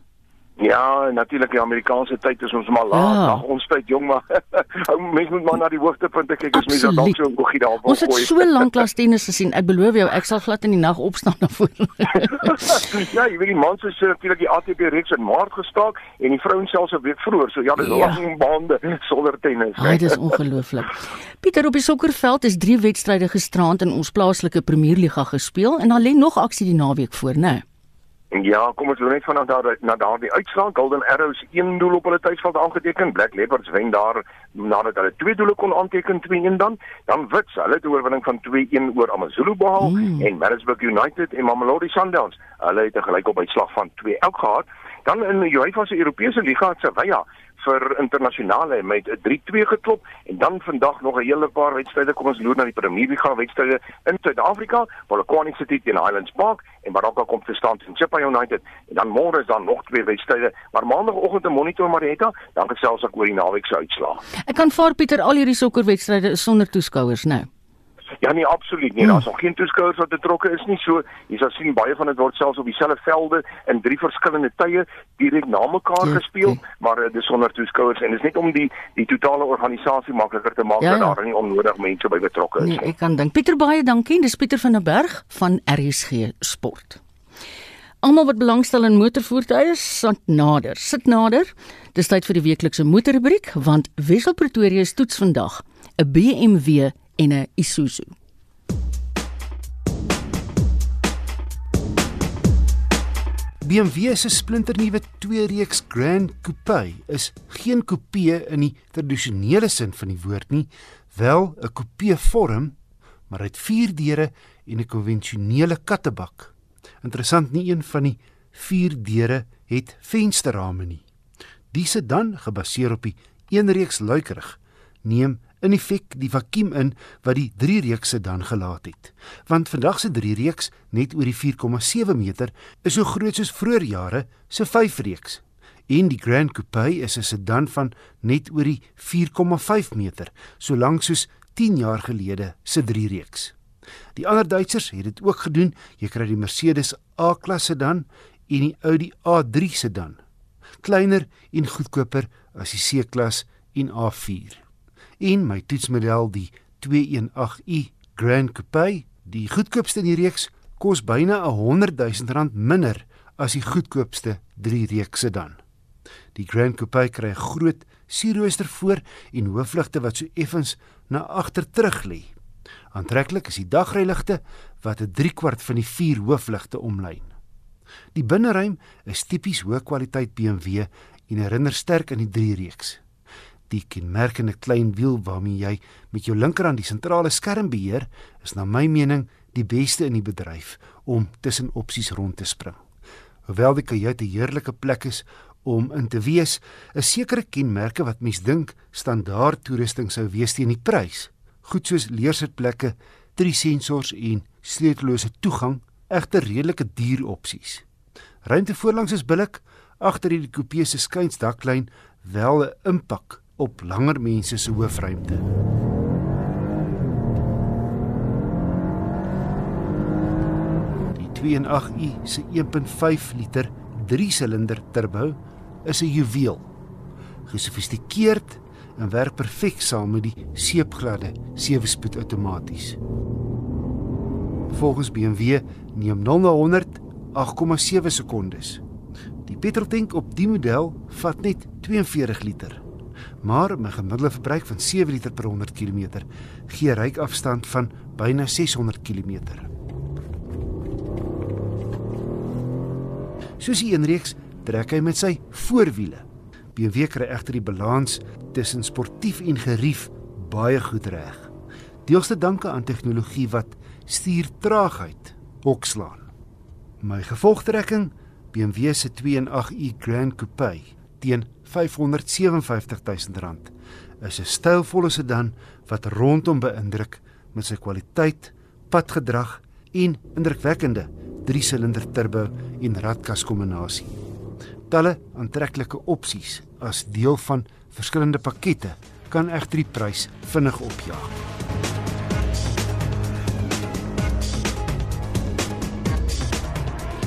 Ja, natuurlik die Amerikaanse tyd is ons maar laat. Ja. Ons tyd jong maar. mens moet maar na die hoogtepunte kyk as mens dalk so 'n goggie daar wil gooi. Ons het so lank klas tennis gesien. Ek beloof jou, ek sal glad in die nag opstaan daarvoor. ja, jy weet die mans is natuurlik die ATP reeks in Maart gestaak en die vrouens selfs 'n week vroeër. So ja, dis ja. lang bande sonder tennis. Ai, dis ongelooflik. Pieter op die sokkerveld is drie wedstryde gisterand in ons plaaslike Premierliga gespeel en dan lê nog aksie die naweek voor, né? Nee. Ja, kom ons net vanaand daar na daardie uitslag. Golden Arrows 1 doel op hulle tuisveld aangeteken. Black Leopards wen daar nadat hulle twee doele kon aanteken 2-1 dan. Dan Wits, hulle het 'n oorwinning van 2-1 oor AmaZulu behaal mm. en Maritzburg United en Mamelodi Sundowns, hulle het 'n gelykop uitslag van 2 elk gehad. Dan in die UEFA se Europese liga het Sevilla vir internasionale met 'n 3-2 geklop en dan vandag nog 'n hele paar wedstryde. Kom ons loer na die Premier League wedstryde in Suid-Afrika Polokwane City teen Highlands Park en Baraka kom te staan teen Chippa United. En dan môre is daar nog twee wedstryde maar maandagooggend 'n monitor Marita dan gesels ek oor die naweek se uitslae. Ek kan vir Pieter al hierdie sokkerwedstryde sonder toeskouers nou Ja nee, absoluut nie. Daar's nog geen toeskouers wat betrokke is nie. So, jy sal sien baie van dit word selfs op dieselfde velde in drie verskillende tye direk na mekaar ja, gespeel, ja. maar uh, dis sonder toeskouers en dis net om die die totale organisasie makliker te maak ja, ja. dat daar nie onnodig mense by betrokke is nee, nie. Ek kan dink. Pieter baie dankie. Dis Pieter van der Berg van RSG Sport. Almal wat belangstel in motorvoertuie, sit nader. Sit nader. Dis tyd vir die weeklikse motorrubriek want Wessel Pretoria se toets vandag 'n BMW en 'n Isuzu. BMW se splinternuwe twee-reeks Grand Coupe is geen coupe in die tradisionele sin van die woord nie, wel 'n coupe vorm, maar uit vier deure en 'n konvensionele kattebak. Interessant nie een van die vier deure het vensterrame nie. Die sedan, gebaseer op die eenreeks luikerig, neem in effek die vakuum in wat die 3-reeks sedan gelaat het. Want vandag se 3-reeks net oor die 4,7 meter is so groot soos vroeër jare se 5-reeks. En die Grand Coupe is 'n sedan van net oor die 4,5 meter, so lank soos 10 jaar gelede se 3-reeks. Die ander Duitsers het dit ook gedoen. Jy kry die Mercedes A-klasse dan en die Audi A3 sedan. Kleiner en goedkoper as die C-klas en A4. En my toetsmodel die 218i Grand Coupe, die goedkoopste in die reeks, kos byna 100 000 rand minder as die goedkoopste 3-reeks sedan. Die Grand Coupe kry 'n groot sierrooster voor en hoofligte wat so effens na agter terug lê. Aantreklik is die dagryligte wat 'n 3/4 van die vier hoofligte omlyn. Die binneruim is tipies hoë kwaliteit BMW en herinner sterk aan die 3-reeks. Die kenmerkende klein wiel waarmee jy met jou linkerhand die sentrale skerm beheer, is na my mening die beste in die bedryf om tussen opsies rond te spring. Hoewel die kajuit 'n heerlike plek is om in te wees, is sekere kenmerke wat mens dink standaard toerusting sou wees teen die prys. Goed soos leersitplekke, drie sensors en sleutellose toegang, egter redelike duur opsies. Ruimte voorlangs is billik, agter hierdie coupe se skuinsdaklyn wel 'n impak op langer mense se hoofruimte. Die 2.8i se 1.5 liter 3-silinder turbo is 'n juweel. Gesofistikeerd en werk perfek saam met die seepgladde 7-spoed outomaties. Volgens BMW neem 0 na 100 8,7 sekondes. Die petroltank op die model vat net 42 liter. Maar met 'n gemiddelde verbruik van 7 liter per 100 km gee ryk afstand van byna 600 km. Soos die eenreeks trek hy met sy voorwiele. BMW kry egter die balans tussen sportief en gerief baie goed reg. Deels te danke aan tegnologie wat stuurtraagheid hokslaan. My gevolgtrekking BMW se 2.8i Grand Coupe teen R557 000 is 'n stylvolle sedan wat rondom beïndruk met sy kwaliteit, padgedrag en indrukwekkende 3-silinder turbo en radkas kombinasie. Talle aantreklike opsies as deel van verskillende pakkette kan egter die prys vinnig opjaag.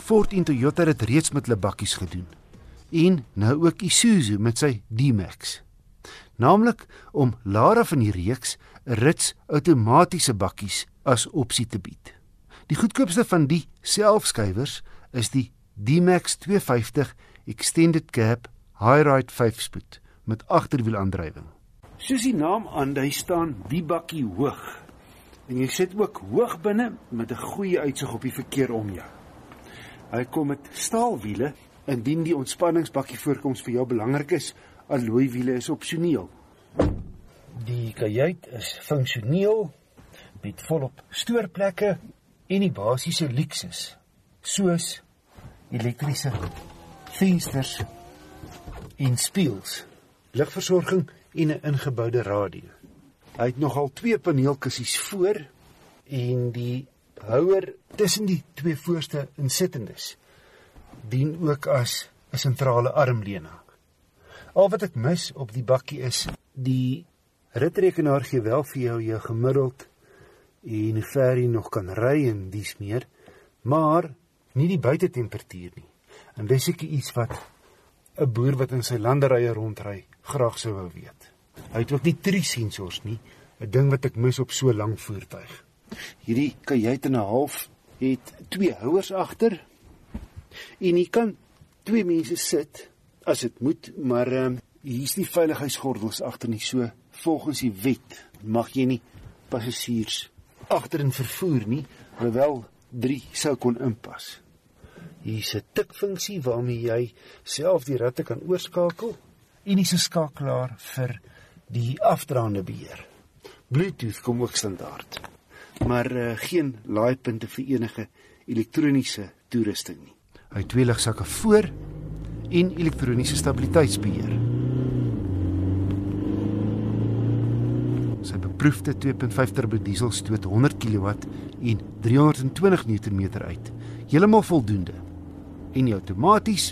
Ford en Toyota het reeds met hulle bakkies gedoen en nou ook Isuzu met sy D-Max. Naamlik om Lara van die reeks 'n rits outomatiese bakkies as opsie te bied. Die goedkoopste van die selfskuivers is die D-Max 250 Extended Cab High-Ride 5-spoed met agterwielaandrywing. Soos die naam aandui staan die bakkie hoog. En jy sit ook hoog binne met 'n goeie uitsig op die verkeer om jou. Hy kom met staalwiele indien die ontspanningsbakkie voorkoms vir jou belangrik is, alloy wiele is opsioneel. Die kajuit is funksioneel met volop stoorplekke en die basiese luksus soos elektriese vensters en spieëls, ligversorging en 'n ingeboude radio. Hy het nogal twee paneelkussies voor en die houer tussen die twee voorste insittendes dien ook as 'n sentrale armleuning. Al wat ek mis op die bakkie is die ritrekenaar gee wel vir jou jou gemiddeld en hoe ver jy nog kan ry en dis meer, maar nie die buitetemperatuur nie. En dis ek iets wat 'n boer wat in sy landerye rondry graag sou wou weet. Hy het ook nie drie sensors nie, 'n ding wat ek mis op so lank voertuig. Hierdie kajuit en 'n half het twee houers agter. En jy kan twee mense sit as dit moet, maar ehm um, hier's nie veiligheidsgordels agter nie. So volgens die wet mag jy nie passasiers agterin vervoer nie, hoewel 3 sou kon inpas. Hier's 'n tikfunksie waarmee jy self die ratte kan oorskakel en 'n skakelaar vir die afdraande beheer. Bluetooth kom ook standaard. Maar uh, geen laaipunte vir enige elektroniese toerusting nie. Hy het twee ligsakke voor en elektroniese stabiliteitsbeheer. Sy beproefde 2.5 turbo diesel stoot 100 kW en 320 Nm uit. Heeltemal voldoende. En die outomaties,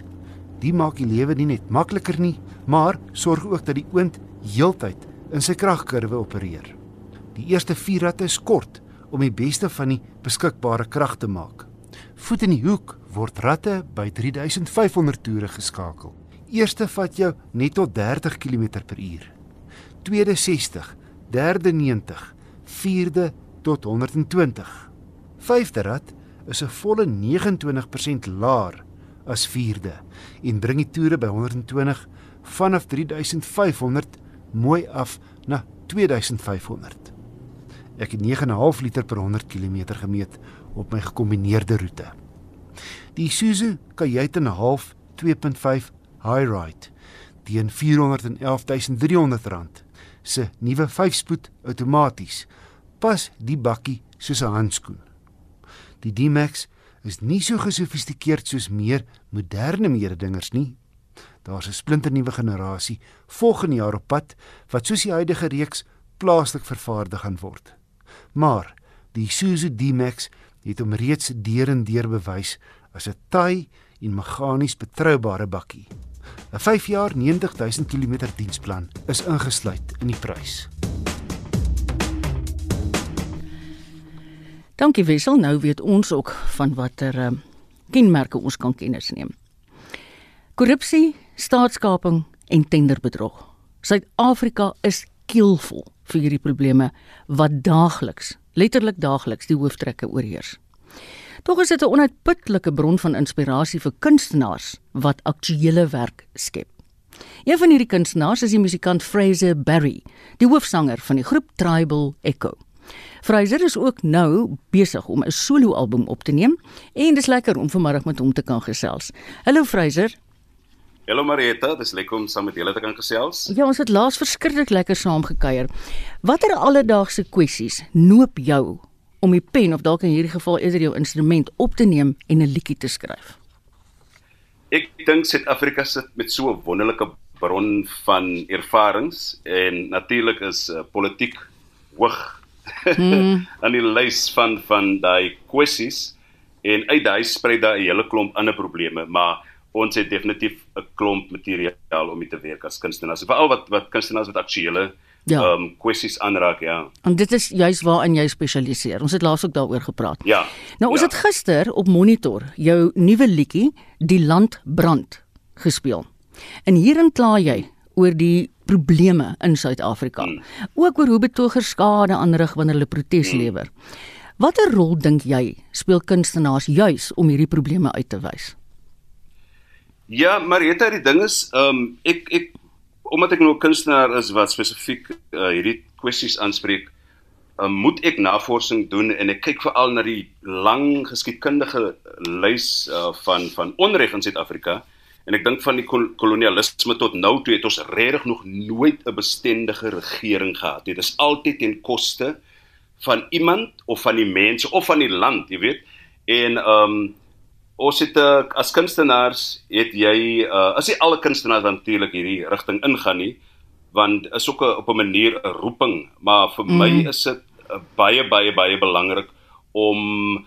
die maak die lewe nie net makliker nie, maar sorg ook dat die oond heeltyd in sy kragkurwe opereer. Die eerste 4 ratte is kort om die beste van die beskikbare krag te maak. Voet in die hoek word ratte by 3500 toere geskakel. Eerste vat jou net tot 30 km/h. Tweede 60, derde 90, vierde tot 120. Vyfde rat is 'n volle 29% laer as vierde en bring die toere by 120 vanaf 3500 mooi af na 2500. Ek het 9.5 liter per 100 km gemeet op my gekombineerde roete. Die Isuzu Kajet en 'n half 2.5 Hi-Ride teen R411300 se nuwe 5-spoed outomaties pas die bakkie soos 'n handskoen. Die D-Max is nie so gesofistikeerd soos meer moderne mededingers nie. Daar's 'n splinternuwe generasie volgende jaar op pad wat soos die huidige reeks plaaslik vervaardig gaan word. Maar die Isuzu D-Max het hom reeds deur en deur bewys as 'n taai en meganies betroubare bakkie. 'n 5 jaar 90000 km diensplan is ingesluit in die prys. Dankie Wessel, nou weet ons ook van watter uh, kenmerke ons kan kennis neem. Korrupsie, staatskaping en tenderbedrog. Suid-Afrika is keelvol vir hierdie probleme wat daagliks, letterlik daagliks die hooftrekke oorheers. Tog is dit 'n onuitputlike bron van inspirasie vir kunstenaars wat aktuelle werk skep. Een van hierdie kunstenaars is die musikant Fraser Berry, die hoofsanger van die groep Tribal Echo. Fraser is ook nou besig om 'n solo-album op te neem en dis lekker om vanmiddag met hom te kan gesels. Hallo Fraser. Hallo Marietta, dis lekker om saam met julle te kan gesels. Ja, ons het laas verskriklik lekker saam gekuier. Watter alledaagse kwessies noop jou om die pen of dalk in hierdie geval eerder jou instrument op te neem en 'n liedjie te skryf? Ek dink Suid-Afrika sit met so 'n wonderlike bron van ervarings en natuurlik is uh, politiek hoog hmm. aan die lys van van daai kwessies en uit daai sprei daar 'n hele klomp ander probleme, maar ons het definitief 'n klomp materiaal om mee te werk as kunstenaars. Veral wat wat kunstenaars wat aktuele ja. ehm um, kwessies aanraak, ja. En dit is juis waarin jy spesialiseer. Ons het laas ook daaroor gepraat. Ja. Nou ons ja. het gister op monitor jou nuwe liedjie Die Land Brand gespeel. En hierin kla jy oor die probleme in Suid-Afrika. Hmm. Ook oor hoe betogers skade aanrig wanneer hulle protes hmm. lewer. Watter rol dink jy speel kunstenaars juis om hierdie probleme uit te wys? Ja, Marita, die ding is, ehm um, ek ek omdat ek nou 'n kunstenaar is wat spesifiek uh, hierdie kwessies aanspreek, um, moet ek navorsing doen en ek kyk veral na die lang geskiedkundige lys uh, van van onreg in Suid-Afrika. En ek dink van die kol kolonialisme tot nou toe het ons regtig nog nooit 'n bestendige regering gehad. Dit is altyd ten koste van iemand of van die mense of van die land, jy weet. En ehm um, ons het uh, as kunstenaars het jy uh, as jy alle kunstenaars natuurlik hierdie rigting ingaan nie want is ook a, op 'n manier 'n roeping maar vir mm. my is dit uh, baie baie baie belangrik om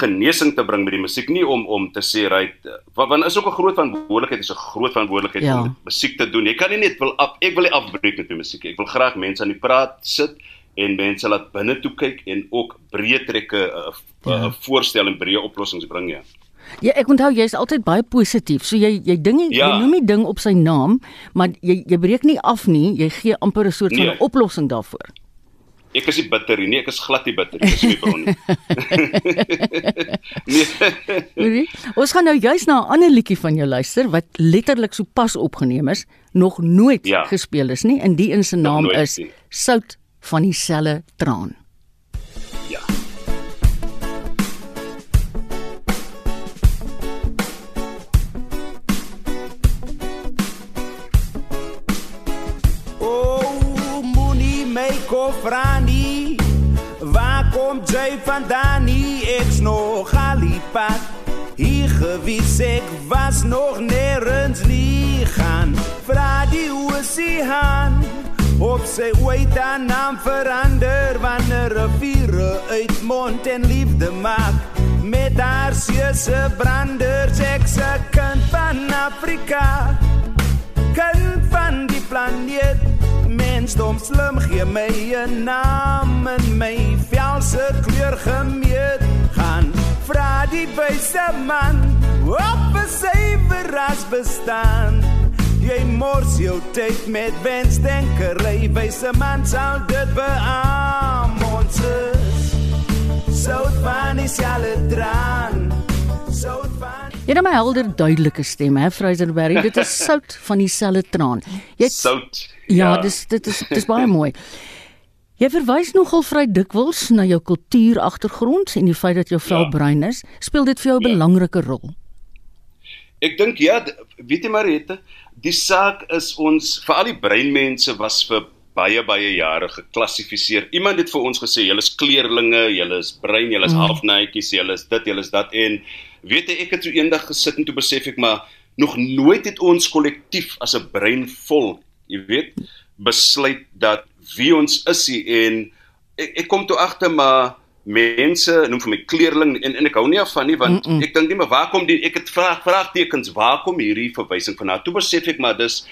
genesing te bring met die musiek nie om om te sê ry want, want is ook 'n groot verantwoordelikheid is 'n groot verantwoordelikheid ja. om musiek te doen jy kan nie net wil af, ek wil nie afbreek met die musiek ek wil graag mense aan die praat sit en mense laat binne toe kyk en ook breë trekke 'n uh, ja. uh, voorstel en breë oplossings bring ja Ja, ek onthou jy's altyd baie positief. So jy jy ding ja. jy noem die ding op sy naam, maar jy jy breek nie af nie. Jy gee amper 'n soort nee. van oplossing daarvoor. Ek is nie bitter nie, ek is glad nie bitter nie, dis my bron nie. nee. Ons gaan nou juist na 'n ander liedjie van jou luister wat letterlik so pas opgeneem is, nog nooit ja. gespeel is nie. En die in se naam is Sout van die selle traan. Frani. Waar komt jij vandaan? Ek's nog alipad. Hier gewis ik was nog nergens nie gaan. Vra die oseaan of sy ooit haar naam verander wanneer riviere uit mond en liefde maak. Met haar seuse branders ek se kind van Afrika. Mensdom slim gee my 'n naam en kleur gemeet. Gaan vra die wyse man op 'n suiwer ras bestaan. Jy mors jou tyd met wensdenkery wyse man sal dit beam ons sout van is alle dran sout van Jy het 'n helder duidelike stem, hè, Fraserberry. Dit is sout van dieselfde traan. Jy sout. Ja, ja, dis dit is dis baie mooi. Jy verwys nogal vry dikwels na jou kultuuragtergrond en die feit dat jou vrou ja. bruin is. Speel dit vir jou 'n ja. belangrike rol? Ek dink ja, weet jy Marite, die saak is ons vir al die breinmense was vir baie baie jare geklassifiseer. Iemand het vir ons gesê julle is kleerlinge, julle is bruin, julle is mm. halfnaatjies, julle is dit, julle is dat en weet jy ek het so eendag gesit en toe besef ek maar nog nooit het ons kollektief as 'n brein volk jy weet besluit dat wie ons is en ek, ek kom toe agter maar mense noem vir my kleerling en en ek hou nie af van nie want mm -mm. ek dink nie maar waar kom die ek het vraag vraagtekens waar kom hierdie verwysing vandaan toe besef ek maar dis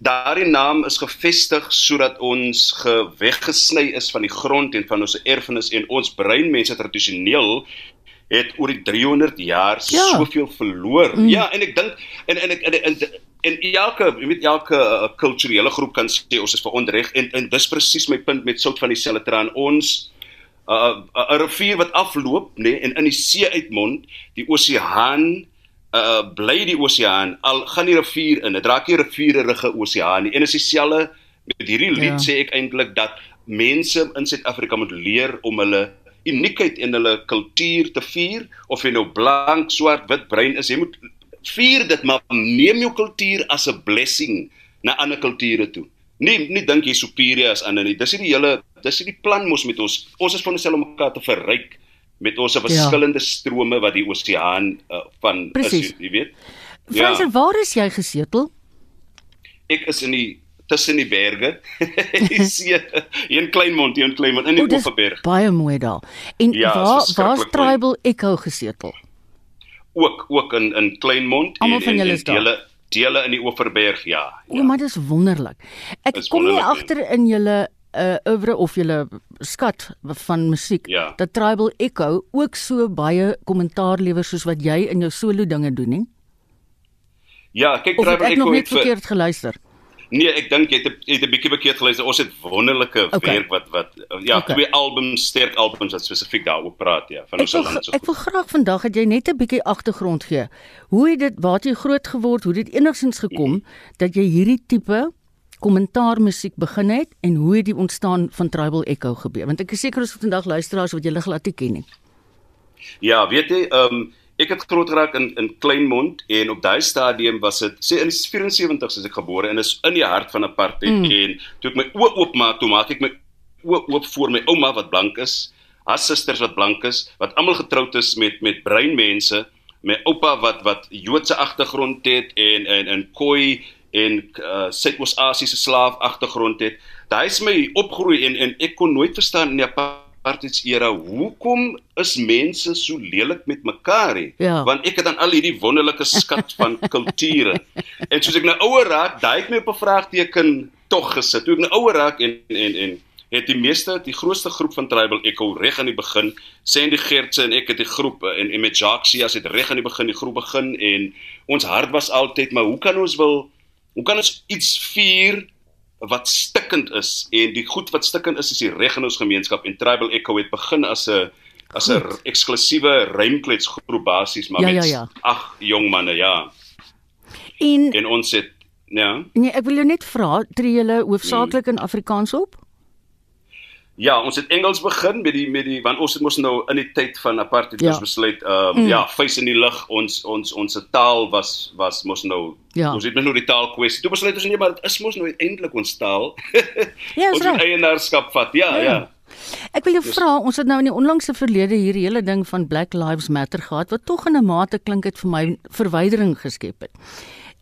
daardie naam is gevestig sodat ons geweggesny is van die grond en van ons erfenis en ons breinmense tradisioneel het oor die 300 jaar ja. soveel verloor. Mm. Ja, en ek dink en en ek en, en, en en elke jy weet elke uh, kulturele groep kan sê ons is verondreg en en dis presies my punt met sout van dieselfde traan ons 'n uh, 'n uh, uh, rivier wat afloop nê nee, en in die see uitmond die oseaan uh, bly die oseaan al gaan die rivier in dit raak nie rivierige oseaan nie en is dieselfde met hierdie lied ja. sê ek eintlik dat mense in Suid-Afrika moet leer om hulle uniekheid en hulle kultuur te vier of jy nou blank, swart, wit, bruin is jy moet vier dit maar neem jou kultuur as 'n blessing na ander kulture toe. Nie nie dink jy superior as ander nie. Dis nie die hele dis nie die plan mos met ons. Ons is van onsself om mekaar te verryk met ons ja. verskillende strome wat die oseaan uh, van Precies. is, jy weet. Fraser, ja. waar is jy gesetel? Ek is in die tussen die berge. Hier in Kleinmond, hier in Kleinmond in die Oeverberg. Baie mooi daar. En ja, waar waar's Tribal Echo gesetel? ook ook in in Kleinmond en en, en dele dele in die Oeverberg ja. ja. O, maar dit is wonderlik. Ek is kom nie agter in julle uh oeuvre of julle skat van musiek ja. dat Tribal Echo ook so baie kommentaar lewer soos wat jy in jou solo dinge doen nie. Ja, kyk Tribal Echo het ek nog net verkeerd geluister. Nee, ek dink jy het jy het 'n bietjie verkeerd geluister. Ons het wonderlike okay. werk wat wat ja, okay. twee albums, sterk albums wat spesifiek daaroor praat ja, van ons land so. Ek wil graag vandag dat jy net 'n bietjie agtergrond gee. Hoe het dit waar jy groot geword, hoe dit enigsins gekom mm -hmm. dat jy hierdie tipe kommentaar musiek begin het en hoe het die ontstaan van Tribal Echo gebeur? Want ek is seker ons het vandag luisteraars wat julle glad nie ken nie. Ja, weet jy, ehm um, ek het groot geraak in in Kleinmond en op daai stadium was dit sê in die 74 is ek gebore en is in die hart van apartheid mm. en toe ek my oë oopmaak toe maak ek my oë oop voor my ouma wat blank is, haar susters wat blank is, wat almal getroud is met met bruin mense, my oupa wat wat Joodse agtergrond het en en in Khoi en uh, Suidoos-Asiëse slaaf agtergrond het. Daai is my opgroei en en ek kon nooit verstaan in die apartheid apartheidsera, hoekom is mense so lelik met mekaar hè? Ja. Want ek het dan al hierdie wonderlike skat van kulture. en soos ek nou ouer raak, daai het my op 'n vraagteken tog gesit. Toe ek nou ouer raak en en en het die meeste die grootste groep van tribal echo reg aan die begin sê en die Gertse en ek het die groep en, en met Jaxias het reg aan die begin die groep begin en ons hart was altyd maar hoe kan ons wil hoe kan ons iets vier wat stikkend is en die goed wat stikkend is is die reg in ons gemeenskap en Tribal Echo het begin as 'n as 'n eksklusiewe rymkletsgroep basies maar ja, met ja, ja. ag jong manne ja. En, en ons het ja. Nee, ek wil jou net vra, tree julle hoofsaaklik in Afrikaans op? Ja, ons het Engels begin met die met die want ons het mos nou in die tyd van apartheid ja. besluit ehm um, mm. ja, face in die lug ons ons ons taal was was mos nou ja. ons het nou die taal kwessie. Toe besluit ons nee, maar dit is mos nou eintlik ons taal. ja, ons moet eienaarskap vat. Ja, ja. ja. Ek wil jou vra, ons het nou in die onlangse verlede hierdie hele ding van Black Lives Matter gehad wat tog in 'n mate klink dit vir my verwydering geskep het.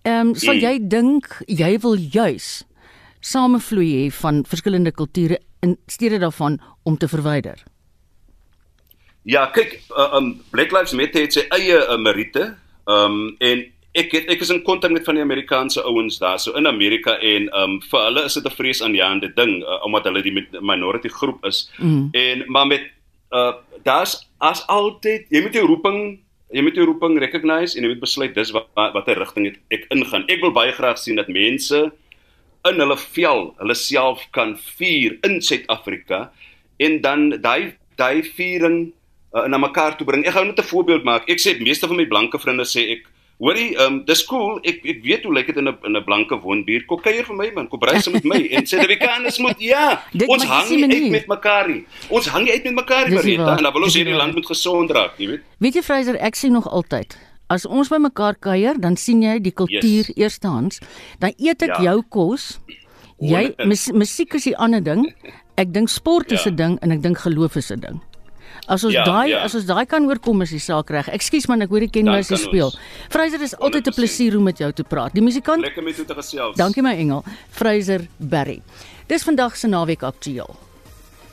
Ehm um, sal Mm. jy dink jy wil juis samevloei hê van verskillende kulture in steede daarvan om te verwyder? Ja, kyk, uh, um Black Lives Matter het sy eie uh, meriete. Um en ek het, ek is in kontak met van die Amerikaanse ouens daar so in Amerika en um vir hulle is dit 'n vreesaanjaende ding uh, omdat hulle die minority groep is. Mm. En maar met uh daar's as altyd, jy moet jou roeping jy moet jou roeping recognize en jy moet besluit dis wat watter rigting ek ingaan. Ek wil baie graag sien dat mense in hulle vel hulle self kan vier in Suid-Afrika en dan daai daai viering uh, na mekaar toe bring. Ek gaan net 'n voorbeeld maak. Ek sê meeste van my blanke vriende sê ek Hoorie, ehm um, dis cool. Ek ek weet hoe lyk dit in 'n in 'n blanke woonbuurt. Kom kuier vir my man, kom saam met my. En Suid-Afrikaners moet ja, ons hang uit met mekaar nie. Ons hang uit met mekaar Marita. En dan wil ons hierdie land moet gesond raak, jy weet. Weet jy Fraser, ek sien nog altyd as ons by mekaar kuier, dan sien jy die kultuur yes. eerstehands. Dan eet ek Ja. jou kos. Jy mus, musiek is 'n ander ding. Ek dink sport is 'n Ja. ding en ek dink geloof is 'n ding. As ons Ja, daai ja. as ons daai kan oorkom is die saak reg. Ekskuus man, ek hoor jy ken my se kan speel. Fraser is altyd 'n plesier om met jou te praat. Die musikant Lekker met toe te gesels. Dankie my engel, Fraser Berry. Dis vandag se naweek aktueel.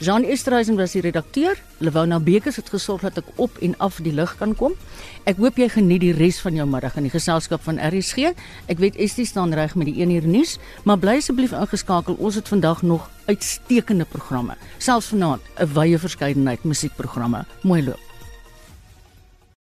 Jean Esterhuizen was die redakteur. Lewona Bekes het gesorg dat ek op en af die lug kan kom. Ek hoop jy geniet die res van jou middag in die geselskap van RSG. Ek weet Estie staan reg met die 1 uur nuus, maar bly asseblief ingeskakel. Ons het vandag nog uitstekende programme. Selfs vanaand 'n wye verskeidenheid musiekprogramme. Mooi loop.